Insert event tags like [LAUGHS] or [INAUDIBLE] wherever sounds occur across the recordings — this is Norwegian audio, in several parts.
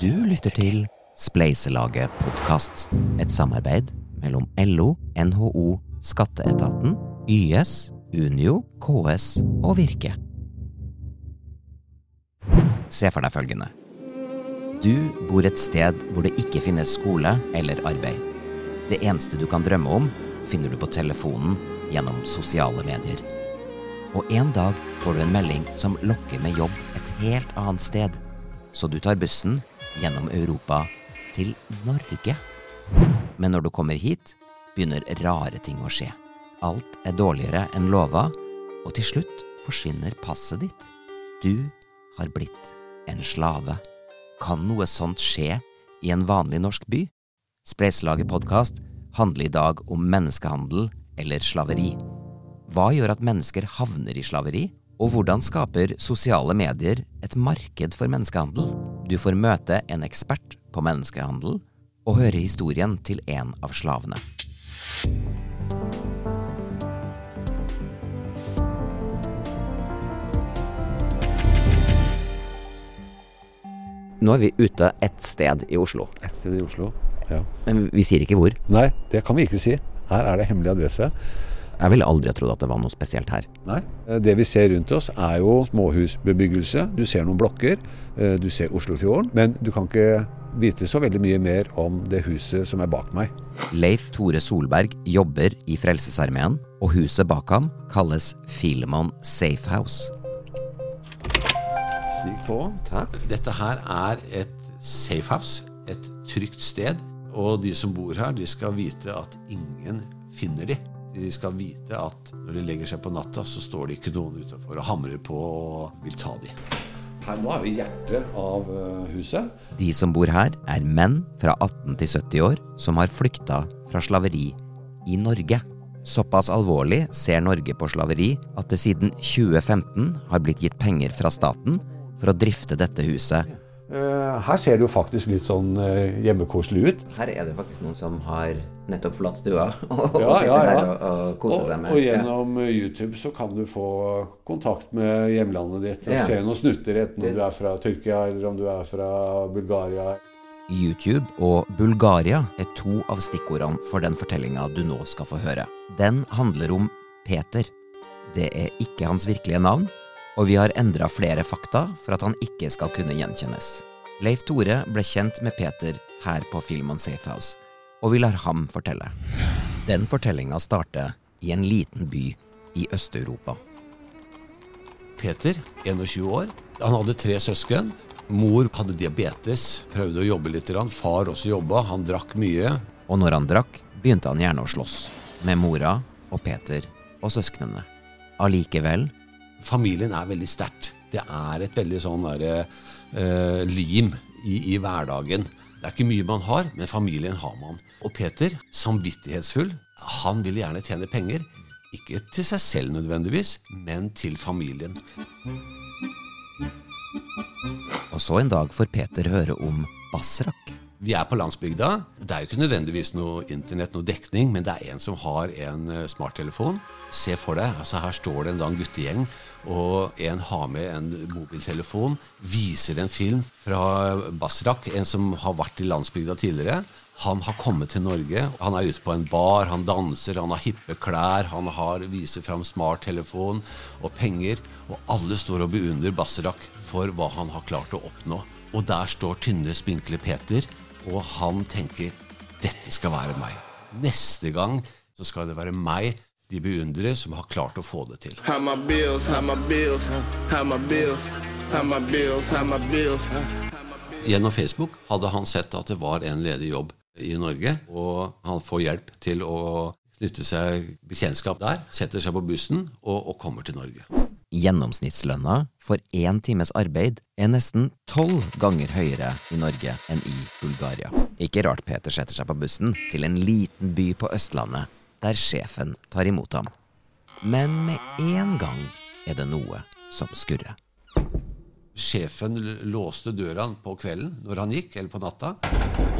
Du lytter til Spleiselaget podkast. Et samarbeid mellom LO, NHO, Skatteetaten, YS, Unio, KS og Virke. Se for deg følgende. Du bor et sted hvor det ikke finnes skole eller arbeid. Det eneste du kan drømme om, finner du på telefonen gjennom sosiale medier. Og en dag får du en melding som lokker med jobb et helt annet sted. Så du tar bussen gjennom Europa til Norge. Men når du kommer hit, begynner rare ting å skje. Alt er dårligere enn lova, og til slutt forsvinner passet ditt. Du har blitt en slave. Kan noe sånt skje i en vanlig norsk by? Spleiselaget podkast handler i dag om menneskehandel eller slaveri. Hva gjør at mennesker havner i slaveri? Og hvordan skaper sosiale medier et marked for menneskehandel? Du får møte en ekspert på menneskehandel og høre historien til en av slavene. Nå er vi ute et sted i Oslo, Et sted i Oslo. Ja. men vi sier ikke hvor. Nei, det kan vi ikke si. Her er det hemmelig adresse. Jeg ville aldri ha trodd at det var noe spesielt her. Nei. Det vi ser rundt oss er jo småhusbebyggelse. Du ser noen blokker, eh, du ser Oslofjorden, men du kan ikke vite så veldig mye mer om det huset som er bak meg. Leif Tore Solberg jobber i Frelsesarmeen, og huset bak ham kalles Filemon Safehouse. Stig på. Takk. Dette her er et safehouse, et trygt sted. Og de som bor her, de skal vite at ingen finner de. De skal vite at når de legger seg på natta, så står det ikke noen utenfor og hamrer på og vil ta de. Her nå er vi i hjertet av eh, huset. De som bor her, er menn fra 18 til 70 år som har flykta fra slaveri i Norge. Såpass alvorlig ser Norge på slaveri at det siden 2015 har blitt gitt penger fra staten for å drifte dette huset. Eh, Her ser det jo faktisk litt sånn eh, hjemmekoselig ut. Her er det faktisk noen som har nettopp forlatt stua [LAUGHS] og Ja, ja, ja. og, Og, og gjennom eh, YouTube så kan du få kontakt med hjemlandet ditt og Ja. se noen snutter, enten om du er fra Tyrkia eller om du er fra Bulgaria. YouTube og Bulgaria er to av stikkordene for den fortellinga du nå skal få høre. Den handler om Peter. Det er ikke hans virkelige navn, og vi har endra flere fakta for at han ikke skal kunne gjenkjennes. Leif Tore ble kjent med Peter her på Filmon Safehouse, og vi lar ham fortelle. Den fortellinga starter i en liten by i Øst-Europa. Peter, 21 år, han hadde tre søsken. Mor hadde diabetes, prøvde å jobbe litt. Far også jobba, han drakk mye. Og når han drakk, begynte han gjerne å slåss med mora og Peter og søsknene. Allikevel Familien er veldig sterkt. Det er et veldig sånn der, eh, lim i, i hverdagen. Det er ikke mye man har, men familien har man. Og Peter, samvittighetsfull, han vil gjerne tjene penger. Ikke til seg selv nødvendigvis, men til familien. Og så en dag får Peter høre om Basrak. Vi er på landsbygda. Det er jo ikke nødvendigvis noe internett, noe dekning, men det er en som har en eh, smarttelefon. Se for deg, altså her står det en, lang guttegjeng, og en har med en mobiltelefon, viser en film fra Basrak, en som har vært i landsbygda tidligere. Han har kommet til Norge. Han er ute på en bar, han danser, han har hippe klær, han har, viser fram smarttelefon og penger. Og alle står og beundrer Basrak for hva han har klart å oppnå. Og der står tynne, spinkle Peter, og han tenker dette skal være meg. Neste gang så skal det være meg de beundrer som har klart å få det til. Gjennom Facebook hadde han sett at det var en ledig jobb i Norge, og han får hjelp til å knytte seg bekjentskap der, setter seg på bussen og, og kommer til Norge. Gjennomsnittslønna for én times arbeid er nesten tolv ganger høyere i Norge enn i Bulgaria. Ikke rart Peter setter seg på bussen til en liten by på Østlandet, der sjefen tar imot ham. Men med en gang er det noe som skurrer. Sjefen låste døra på kvelden når han gikk, eller på natta,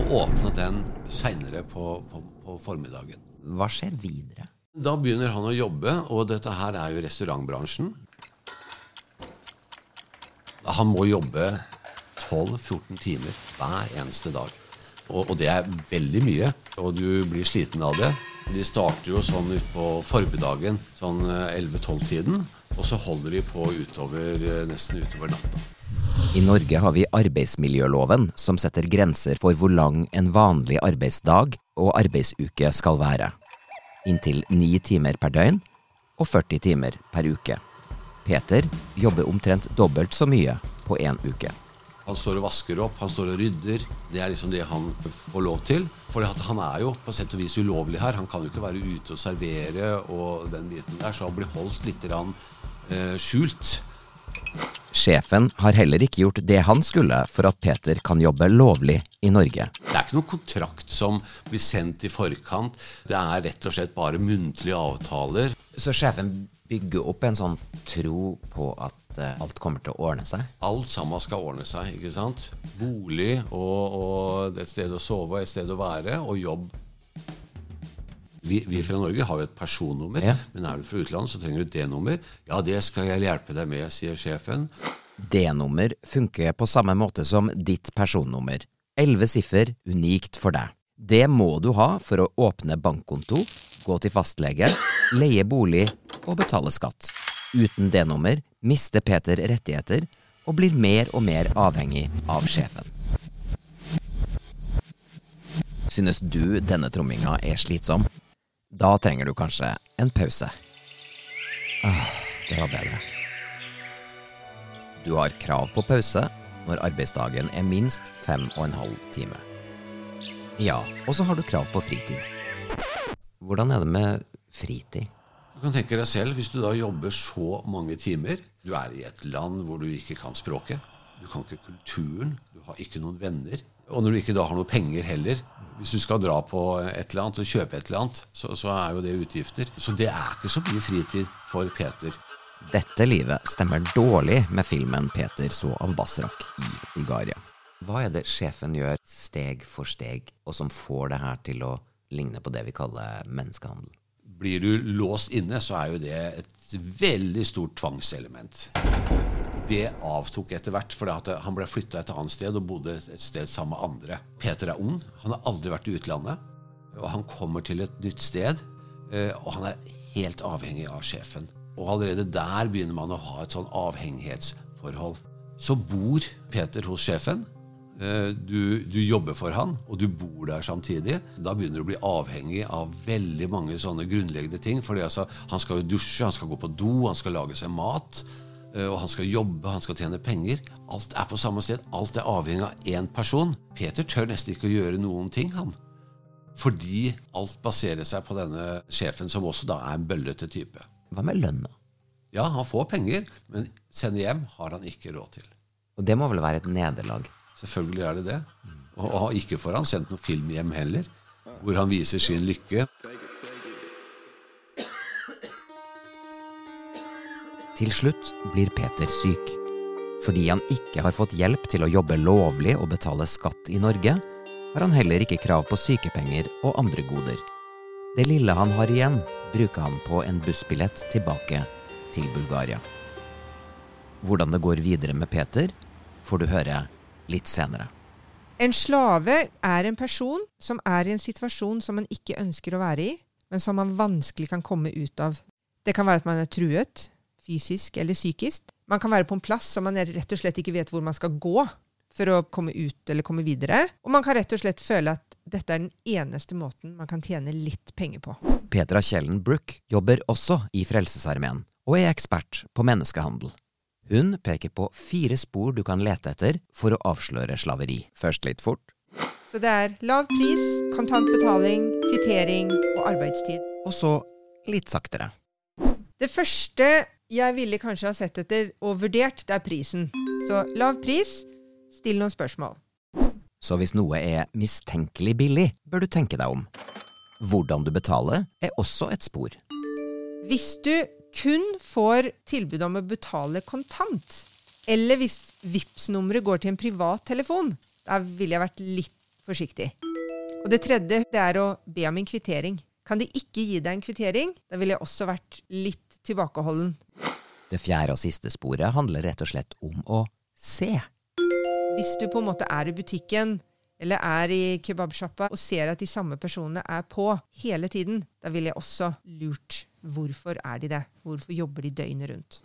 og åpnet den seinere på, på, på formiddagen. Hva skjer videre? Da begynner han å jobbe, og dette her er jo restaurantbransjen. Han må jobbe 12-14 timer hver eneste dag. Og, og, det er veldig mye, og du blir sliten av det. De starter jo sånn utpå formiddagen, sånn 11-12-tiden, og så holder de på utover, nesten utover natta. I Norge har vi arbeidsmiljøloven, som setter grenser for hvor lang en vanlig arbeidsdag og arbeidsuke skal være. Inntil ni timer per døgn og 40 timer per uke. Peter jobber omtrent dobbelt så mye på én uke. Han står og vasker opp, han står og rydder. Det er liksom det han får lov til. For han er jo på sett og vis ulovlig her. Han kan jo ikke være ute og servere og den biten der, så han blir holdt litt rann, eh, skjult. Sjefen har heller ikke gjort det han skulle for at Peter kan jobbe lovlig i Norge. Det er ikke noen kontrakt som blir sendt i forkant. Det er rett og slett bare muntlige avtaler. Så sjefen bygger opp en sånn tro på at uh, alt kommer til å ordne seg? Alt sammen skal ordne seg. ikke sant? Bolig og, og et sted å sove, et sted å være, og jobb vi, vi, fra Norge har jo et personnummer, ja. men er du fra utlandet, så trenger du D-nummer. Ja, det skal jeg hjelpe deg med, sier sjefen. D-nummer funker på samme måte som ditt personnummer. Elleve siffer, unikt for deg. Det må du ha for å åpne bankkonto, gå til fastlege, leie bolig og betale skatt. Uten D-nummer mister Peter rettigheter og blir mer og mer avhengig av sjefen. Synes du denne tromminga er slitsom? Da trenger du kanskje en pause. Ah, det var bedre. Du har krav på pause når arbeidsdagen er minst fem og en halv time. Ja, og så har du krav på fritid. Hvordan er det med fritid? Du kan tenke deg selv, hvis du da jobber så mange timer Du er i et land hvor du ikke kan språket. Du kan ikke kulturen. Du har ikke noen venner. Og når du ikke da har noe penger heller, hvis du skal dra på et eller annet og kjøpe et eller annet, så, så er jo det utgifter. Så det er ikke så mye fritid for Peter. Dette livet stemmer dårlig med filmen 'Peter så av Basrak' i Bulgaria. Hva er det sjefen gjør steg for steg, og som får det her til å ligne på det vi kaller menneskehandel? Blir du låst inne, så er jo det et veldig stort tvangselement det avtok etter hvert, for han ble flytta et annet sted og bodde et sted sammen med andre. Peter er ung, han har aldri vært i utlandet. Og han kommer til et nytt sted, eh, og han er helt avhengig av sjefen. Og allerede der begynner man å ha et sånn avhengighetsforhold. Så bor Peter hos sjefen. Eh, du, du, jobber for han, og du bor der samtidig. Da begynner du å bli avhengig av veldig mange sånne grunnleggende ting. For altså, han skal jo dusje, han skal gå på do, han skal lage seg mat. Eh, og han skal jobbe, han skal tjene penger. Alt er på samme sted. Alt er avhengig av én person. Peter tør nesten ikke å gjøre noen ting, han. Fordi alt baserer seg på denne sjefen, som også da er en bøllete type. Hva med lønna? Ja, han får penger, men sende hjem har han ikke råd til. Og det må vel være et nederlag? Selvfølgelig er det det. Og, og ikke får han sendt noen film hjem heller, hvor han viser sin lykke. Til slutt blir Peter syk. Fordi han ikke har fått hjelp til å jobbe lovlig og betale skatt i Norge, har han heller ikke krav på sykepenger og andre goder. Det lille han har igjen, bruker han på en bussbillett tilbake til Bulgaria. Hvordan det går videre med Peter, får du høre litt senere. En slave er en person som er i en situasjon som man ikke ønsker å være i, men som man vanskelig kan komme ut av. Det kan være at man er truet, fysisk eller psykisk. Man kan være på en plass som man rett og slett ikke vet hvor man skal gå for å komme ut eller komme videre. Og man kan rett og slett føle at dette er den eneste måten man kan tjene litt penger på. Petra Kjellen Brook jobber også i Frelsesarmeen, og er ekspert på menneskehandel. Hun peker på fire spor du kan lete etter for å avsløre slaveri. Først litt fort. Så det er lav pris, kontant betaling, kvittering og arbeidstid. Og så litt saktere. Det første jeg ville kanskje ha sett etter og vurdert, det er prisen. Så lav pris, still noen spørsmål. Så hvis noe er mistenkelig billig, bør du tenke deg om. Hvordan du betaler, er også et spor. Hvis du kun får tilbud om å betale kontant, eller hvis VIPS-nummeret går til en privat telefon, da ville jeg vært litt forsiktig. Og det tredje det er å be om en kvittering. Kan de ikke gi deg en kvittering, da ville jeg også vært litt tilbakeholden. Det fjerde og siste sporet handler rett og slett om å se. Hvis du på en måte er i butikken eller er i kebabsjappa og ser at de samme personene er på hele tiden, da ville jeg også lurt hvorfor er de det? Hvorfor jobber de døgnet rundt?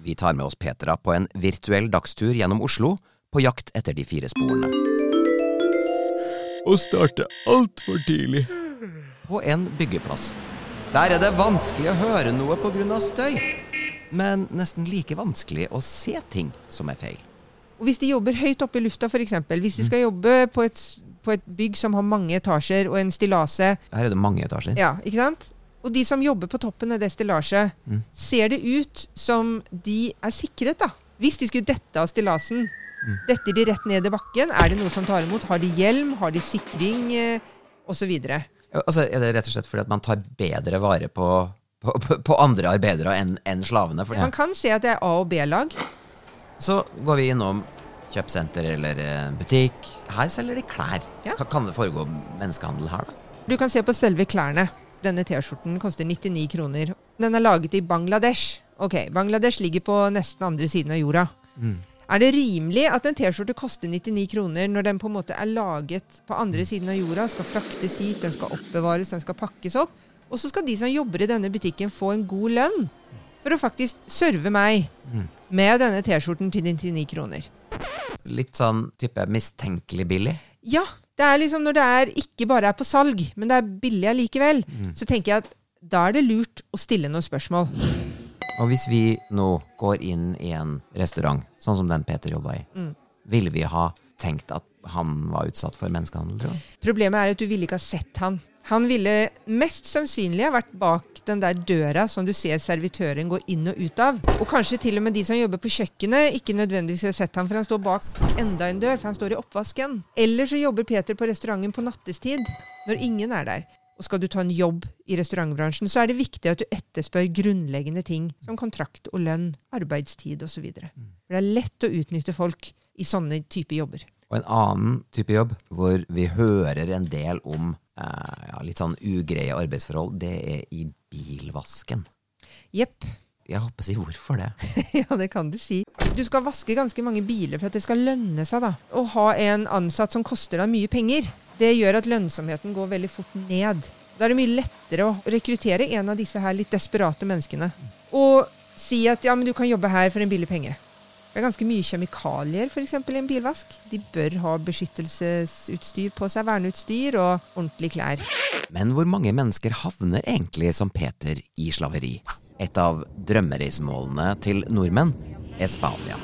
Vi tar med oss Petra på en virtuell dagstur gjennom Oslo, på jakt etter de fire sporene. Å starte altfor tidlig. På en byggeplass. Der er det vanskelig å høre noe pga. støy, men nesten like vanskelig å se ting som er feil. Og hvis de jobber høyt oppe i lufta, f.eks. Hvis de skal jobbe på et, på et bygg som har mange etasjer og en stillase Her er det mange etasjer. Ja, ikke sant? Og de som jobber på toppen av det stillaset, Mm. ser det ut som de er sikret, da. Hvis de skulle dette av stillasen, Mm. detter de rett ned i bakken? Er det noe som tar imot? Har de hjelm? Har de sikring? Eh, Osv. Altså, er det rett og slett fordi at man tar bedre vare på, på, på, på andre arbeidere enn en slavene? Ja, Man kan se at det er A- og B-lag. Så går vi innom kjøpesenter eller eh, butikk. Her selger de klær. Ja. Kan det foregå menneskehandel her, da? Du kan se på selve klærne. Denne T-skjorten koster 99 kroner. Den er laget i Bangladesh. Ok, Bangladesh ligger på nesten andre siden av jorda. Er det rimelig at en T-skjorte koster 99 kroner når den på en måte er laget på andre siden av jorda, skal fraktes hit, den skal oppbevares, den skal pakkes opp, og så skal de som jobber i denne butikken få en god lønn for å faktisk serve meg med denne T-skjorten til 99 kroner? Litt sånn type mistenkelig billig. Ja, det er liksom når det er ikke bare er på salg, men det er billig allikevel, så tenker jeg at da er det lurt å stille noen spørsmål. Og hvis vi nå går inn i en restaurant, sånn som den Peter jobba i, Mm. ville vi ha tenkt at han var utsatt for menneskehandel, tror du? Problemet er at du ville ikke ha sett han. Han ville mest sannsynlig ha vært bak den der døra som du ser servitøren går inn og ut av. Og kanskje til og med de som jobber på kjøkkenet, ikke nødvendigvis har sett ham, for han står bak enda en dør, for han står i oppvasken. Eller så jobber Peter på restauranten på nattestid, når ingen er der. Og skal du ta en jobb i restaurantbransjen, så er det viktig at du etterspør grunnleggende ting som kontrakt og lønn, arbeidstid osv. For det er lett å utnytte folk i sånne typer jobber. Og en annen type jobb hvor vi hører en del om eh, ja, litt sånn ugreie arbeidsforhold, det er i bilvasken. Jepp. Jeg håper å si hvorfor det. [LAUGHS] Ja, det kan du si. Du skal vaske ganske mange biler for at det skal lønne seg da. å ha en ansatt som koster deg mye penger. Det gjør at lønnsomheten går veldig fort ned. Da er det mye lettere å rekruttere en av disse her litt desperate menneskene. Og si at ja, men du kan jobbe her for en billig penge. Det er ganske mye kjemikalier eksempel, i en bilvask. De bør ha beskyttelsesutstyr på seg, verneutstyr og ordentlige klær. Men hvor mange mennesker havner egentlig som Peter i slaveri? Et av drømmereisemålene til nordmenn er Spania.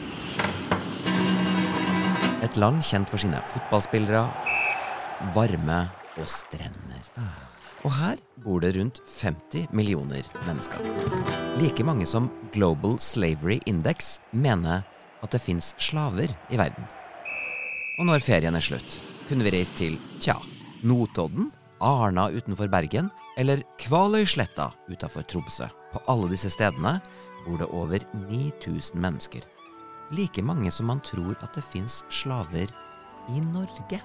Et land kjent for sine fotballspillere, varme og strender. Og her bor det rundt 50 millioner mennesker. Like mange som Global Slavery Index mener at det fins slaver i verden. Og når ferien er slutt, kunne vi reist til, tja, Notodden, Arna utenfor Bergen eller Kvaløysletta utenfor Tromsø. På alle disse stedene bor det over 9000 mennesker. Like mange som man tror at det fins slaver i Norge.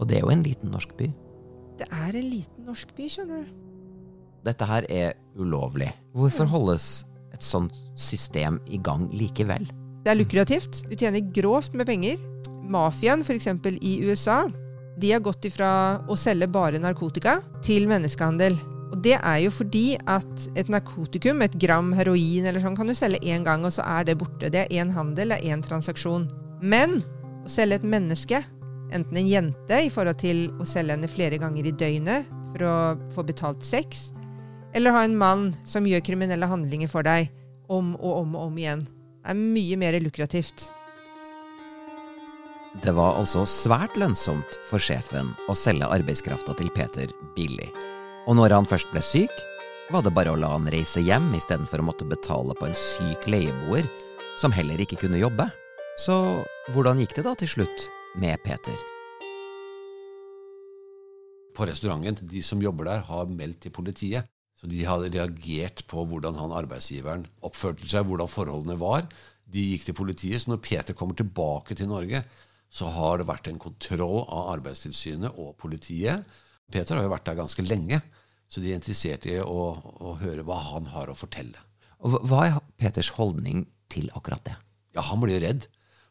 Og det er jo en liten norsk by. Det er en liten norsk by, skjønner du. Dette her er ulovlig. Hvorfor holdes et sånt system i gang likevel? Det er lukrativt. Du tjener grovt med penger. Mafiaen, f.eks. i USA, de har gått ifra å selge bare narkotika til menneskehandel. Og det er jo fordi at et narkotikum, et gram heroin eller sånn, kan du selge én gang, og så er det borte. Det er én handel, det er én transaksjon. Men å selge et menneske, enten en jente i forhold til å selge henne flere ganger i døgnet for å få betalt sex, eller ha en mann som gjør kriminelle handlinger for deg om og om og om igjen, Det er mye mer lukrativt. Det var altså svært lønnsomt for sjefen å selge arbeidskrafta til Peter billig. Og når han først ble syk, var det bare å la han reise hjem istedenfor å måtte betale på en syk leieboer som heller ikke kunne jobbe. Så hvordan gikk det da til slutt med Peter? På restauranten, de som jobber der, har meldt til politiet. Så de hadde reagert på hvordan han arbeidsgiveren oppførte seg, hvordan forholdene var. De gikk til politiet. Så når Peter kommer tilbake til Norge, så har det vært en kontroll av Arbeidstilsynet og politiet. Peter har jo vært der ganske lenge, så de er interessert i å, å høre hva han har å fortelle. Og hva- er Peters holdning til akkurat det? Ja, han blir redd.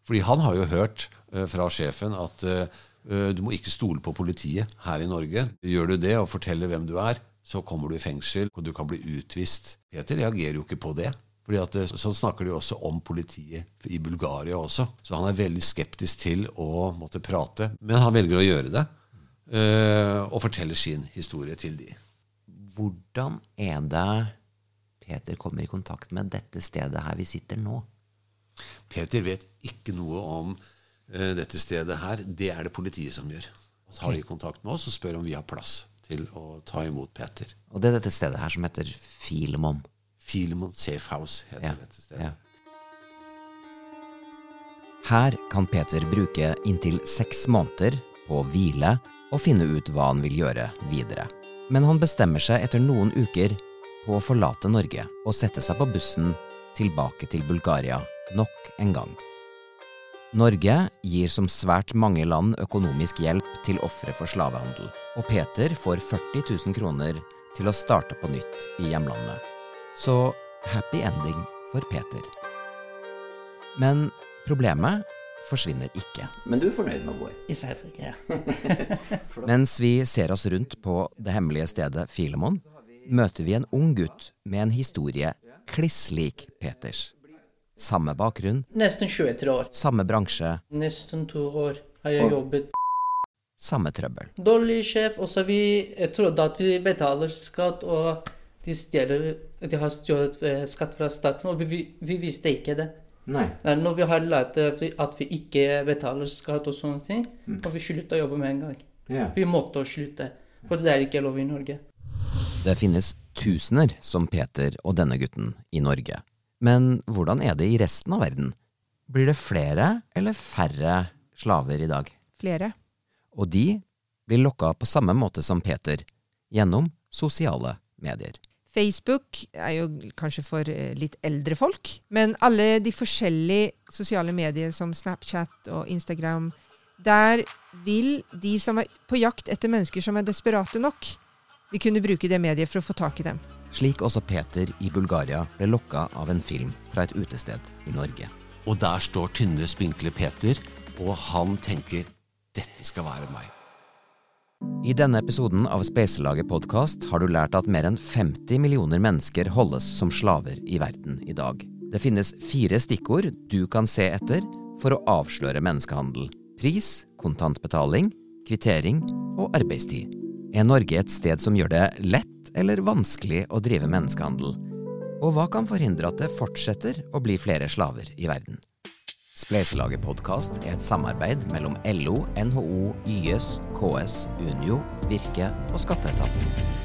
Fordi han har jo hørt uh, fra sjefen at eh, du må ikke stole på politiet her i Norge. Gjør du det og forteller hvem du er, så kommer du i fengsel, og du kan bli utvist. Peter reagerer jo ikke på det. Fordi at eh, Sånn snakker de også om politiet i Bulgaria også. Så han er veldig skeptisk til å måtte prate. Men han velger å gjøre det, eh, og forteller sin historie til de. Hvordan er det Peter kommer i kontakt med dette stedet her vi sitter nå? Peter vet ikke noe om eh, dette stedet her. Det er det politiet som gjør. Så tar de kontakt med oss og spør om vi har plass til å ta imot Peter. Og det er dette stedet her som heter Filemon. Filemon Safe House heter Ja, dette stedet. ja. Her kan Peter bruke inntil seks måneder på å hvile og finne ut hva han vil gjøre videre. Men han bestemmer seg etter noen uker på å forlate Norge og sette seg på bussen tilbake til Bulgaria nok en gang. Norge gir som svært mange land økonomisk hjelp til ofre for slavehandel, og Peter får 40 000 kroner til å starte på nytt i hjemlandet. Så happy ending for Peter. Men problemet forsvinner ikke. Men du er fornøyd med vår? gå? Selvfølgelig. Ja. [LAUGHS] [LAUGHS] Mens vi ser oss rundt på det hemmelige stedet Filemon, møter vi en ung gutt med en historie kliss lik Peters. Samme bakgrunn, Nesten 23 år. samme bransje, Nesten to år har jeg jobbet. samme trøbbel. Dårlig sjef, og så vi jeg trodde at vi betaler skatt, og de stjeler De har stjålet eh, skatt fra staten, og vi, vi visste ikke det. Nei. Er Når vi har lært at vi- ikke betaler skatt og sånne ting, og vi slutta å jobbe med en gang. Yeah. Vi måtte slutte, for det er ikke lov i Norge. Det finnes tusener som Peter og denne gutten i Norge. Men hvordan er det i resten av verden? Blir det flere eller færre slaver i dag? Flere. Og de blir lokka på samme måte som Peter, gjennom sosiale medier. Facebook er jo kanskje for eh, litt eldre folk, men alle de forskjellige sosiale medier som Snapchat og Instagram, der vil de som er på jakt etter mennesker som er desperate nok, vi kunne bruke det mediet for å få tak i dem. Slik også Peter i Bulgaria ble lokka av en film fra et utested i Norge. Og der står tynne, spinkle Peter, og han tenker dette skal være meg. I denne episoden av Spleiselaget podkast har du lært at mer enn 50 millioner mennesker holdes som slaver i verden i dag. Det finnes fire stikkord du kan se etter for å avsløre menneskehandel. Pris, kontantbetaling, kvittering og arbeidstid. Er Norge et sted som gjør det lett eller vanskelig å drive menneskehandel? Og hva kan forhindre at det fortsetter å bli flere slaver i verden? Spleiselaget podkast er et samarbeid mellom LO, NHO, YS, KS, Unio, Virke og Skatteetaten.